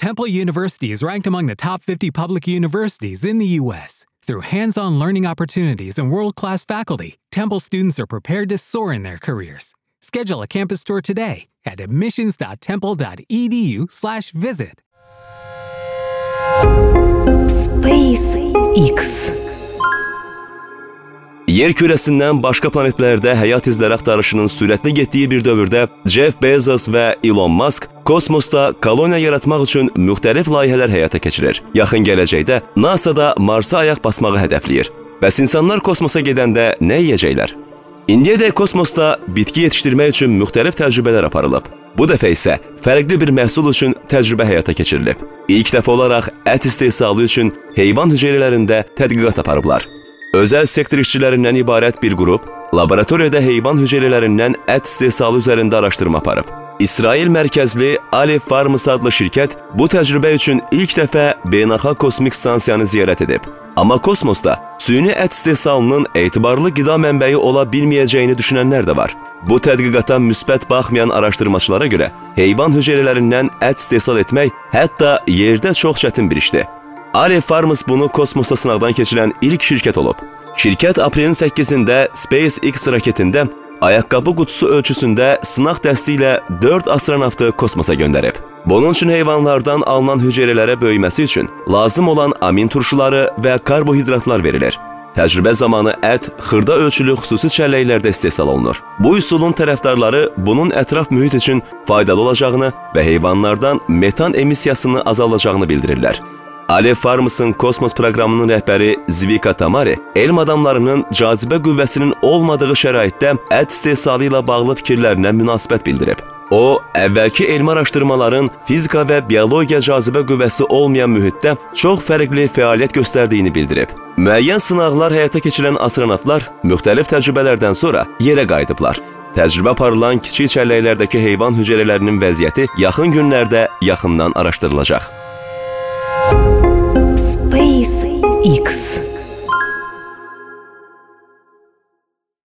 Temple University is ranked among the top 50 public universities in the U.S. Through hands on learning opportunities and world class faculty, Temple students are prepared to soar in their careers. Schedule a campus tour today at admissions.temple.edu/slash visit. Space X Yer kürəsindən başqa planetlərdə həyat izləri axtarışının sürətli getdiyi bir dövrdə Jeff Bezos və Elon Musk kosmosda koloniya yaratmaq üçün müxtəlif layihələr həyata keçirir. Yaxın gələcəkdə NASA-da Marsa ayaq basmağı hədəfləyir. Bəs insanlar kosmosa gedəndə nə yeyəcəklər? İndiyədək kosmosda bitki yetişdirmək üçün müxtəlif təcrübələr aparılıb. Bu dəfə isə fərqli bir məhsul üçün təcrübə həyata keçirilib. İlk dəfə olaraq ət istehsalı üçün heyvan hüceyrələrində tədqiqat aparıblar. Özəl sektor işçilərindən ibarət bir qrup laboratoriyada heyvan hüceyrələrindən ət istehsalı üzərində araşdırma aparıb. İsrail mərkəzli Aleph Farms adlı şirkət bu təcrübə üçün ilk dəfə beynəlxalq kosmik stansiyanı ziyarət edib. Amma kosmosda süni ət istehsalının etibarlı qida mənbəyi ola bilməyəcəyini düşünənlər də var. Bu tədqiqata müsbət baxmayan araşdırmaçılara görə heyvan hüceyrələrindən ət istehsal etmək hətta yerdə çox çətin bir işdir. Are Farms bunu kosmosa sınaqdan keçirən ilk şirkət olub. Şirkət aprelin 8-də SpaceX raketində ayaqqabı qutusu ölçüsündə sınaq dəsti ilə 4 astronavtı kosmosa göndərib. Bunun üçün heyvanlardan alınan hüceyrələrə böyüməsi üçün lazım olan amin turşuları və karbohidratlar verilir. Təcrübə zamanı ət xırda ölçülü xüsusi çəlləklərdə istehsal olunur. Bu üsulun tərəfdarları bunun ətraf mühit üçün faydalı olacağını və heyvanlardan metan emissiyasını azaldacağını bildirirlər. Alev Farms'ın kosmos proqramının rəhbəri Zvika Tamari elm adamlarının cazibə qüvvəsinin olmadığı şəraitdə ət istehsalı ilə bağlı fikirlərinə münasibət bildirib. O, əvvəlki elmi araşdırmaların fizika və biologiya cazibə qüvvəsi olmayan mühitdə çox fərqli fəaliyyət göstərdiyini bildirib. Müəyyən sınaqlar həyata keçirilən astronavtlar müxtəlif təcrübələrdən sonra yerə qayıdıblar. Təcrübə aparılan kiçik çəlləklərdəki heyvan hüceyrələrinin vəziyyəti yaxın günlərdə yaxından araşdırılacaq. X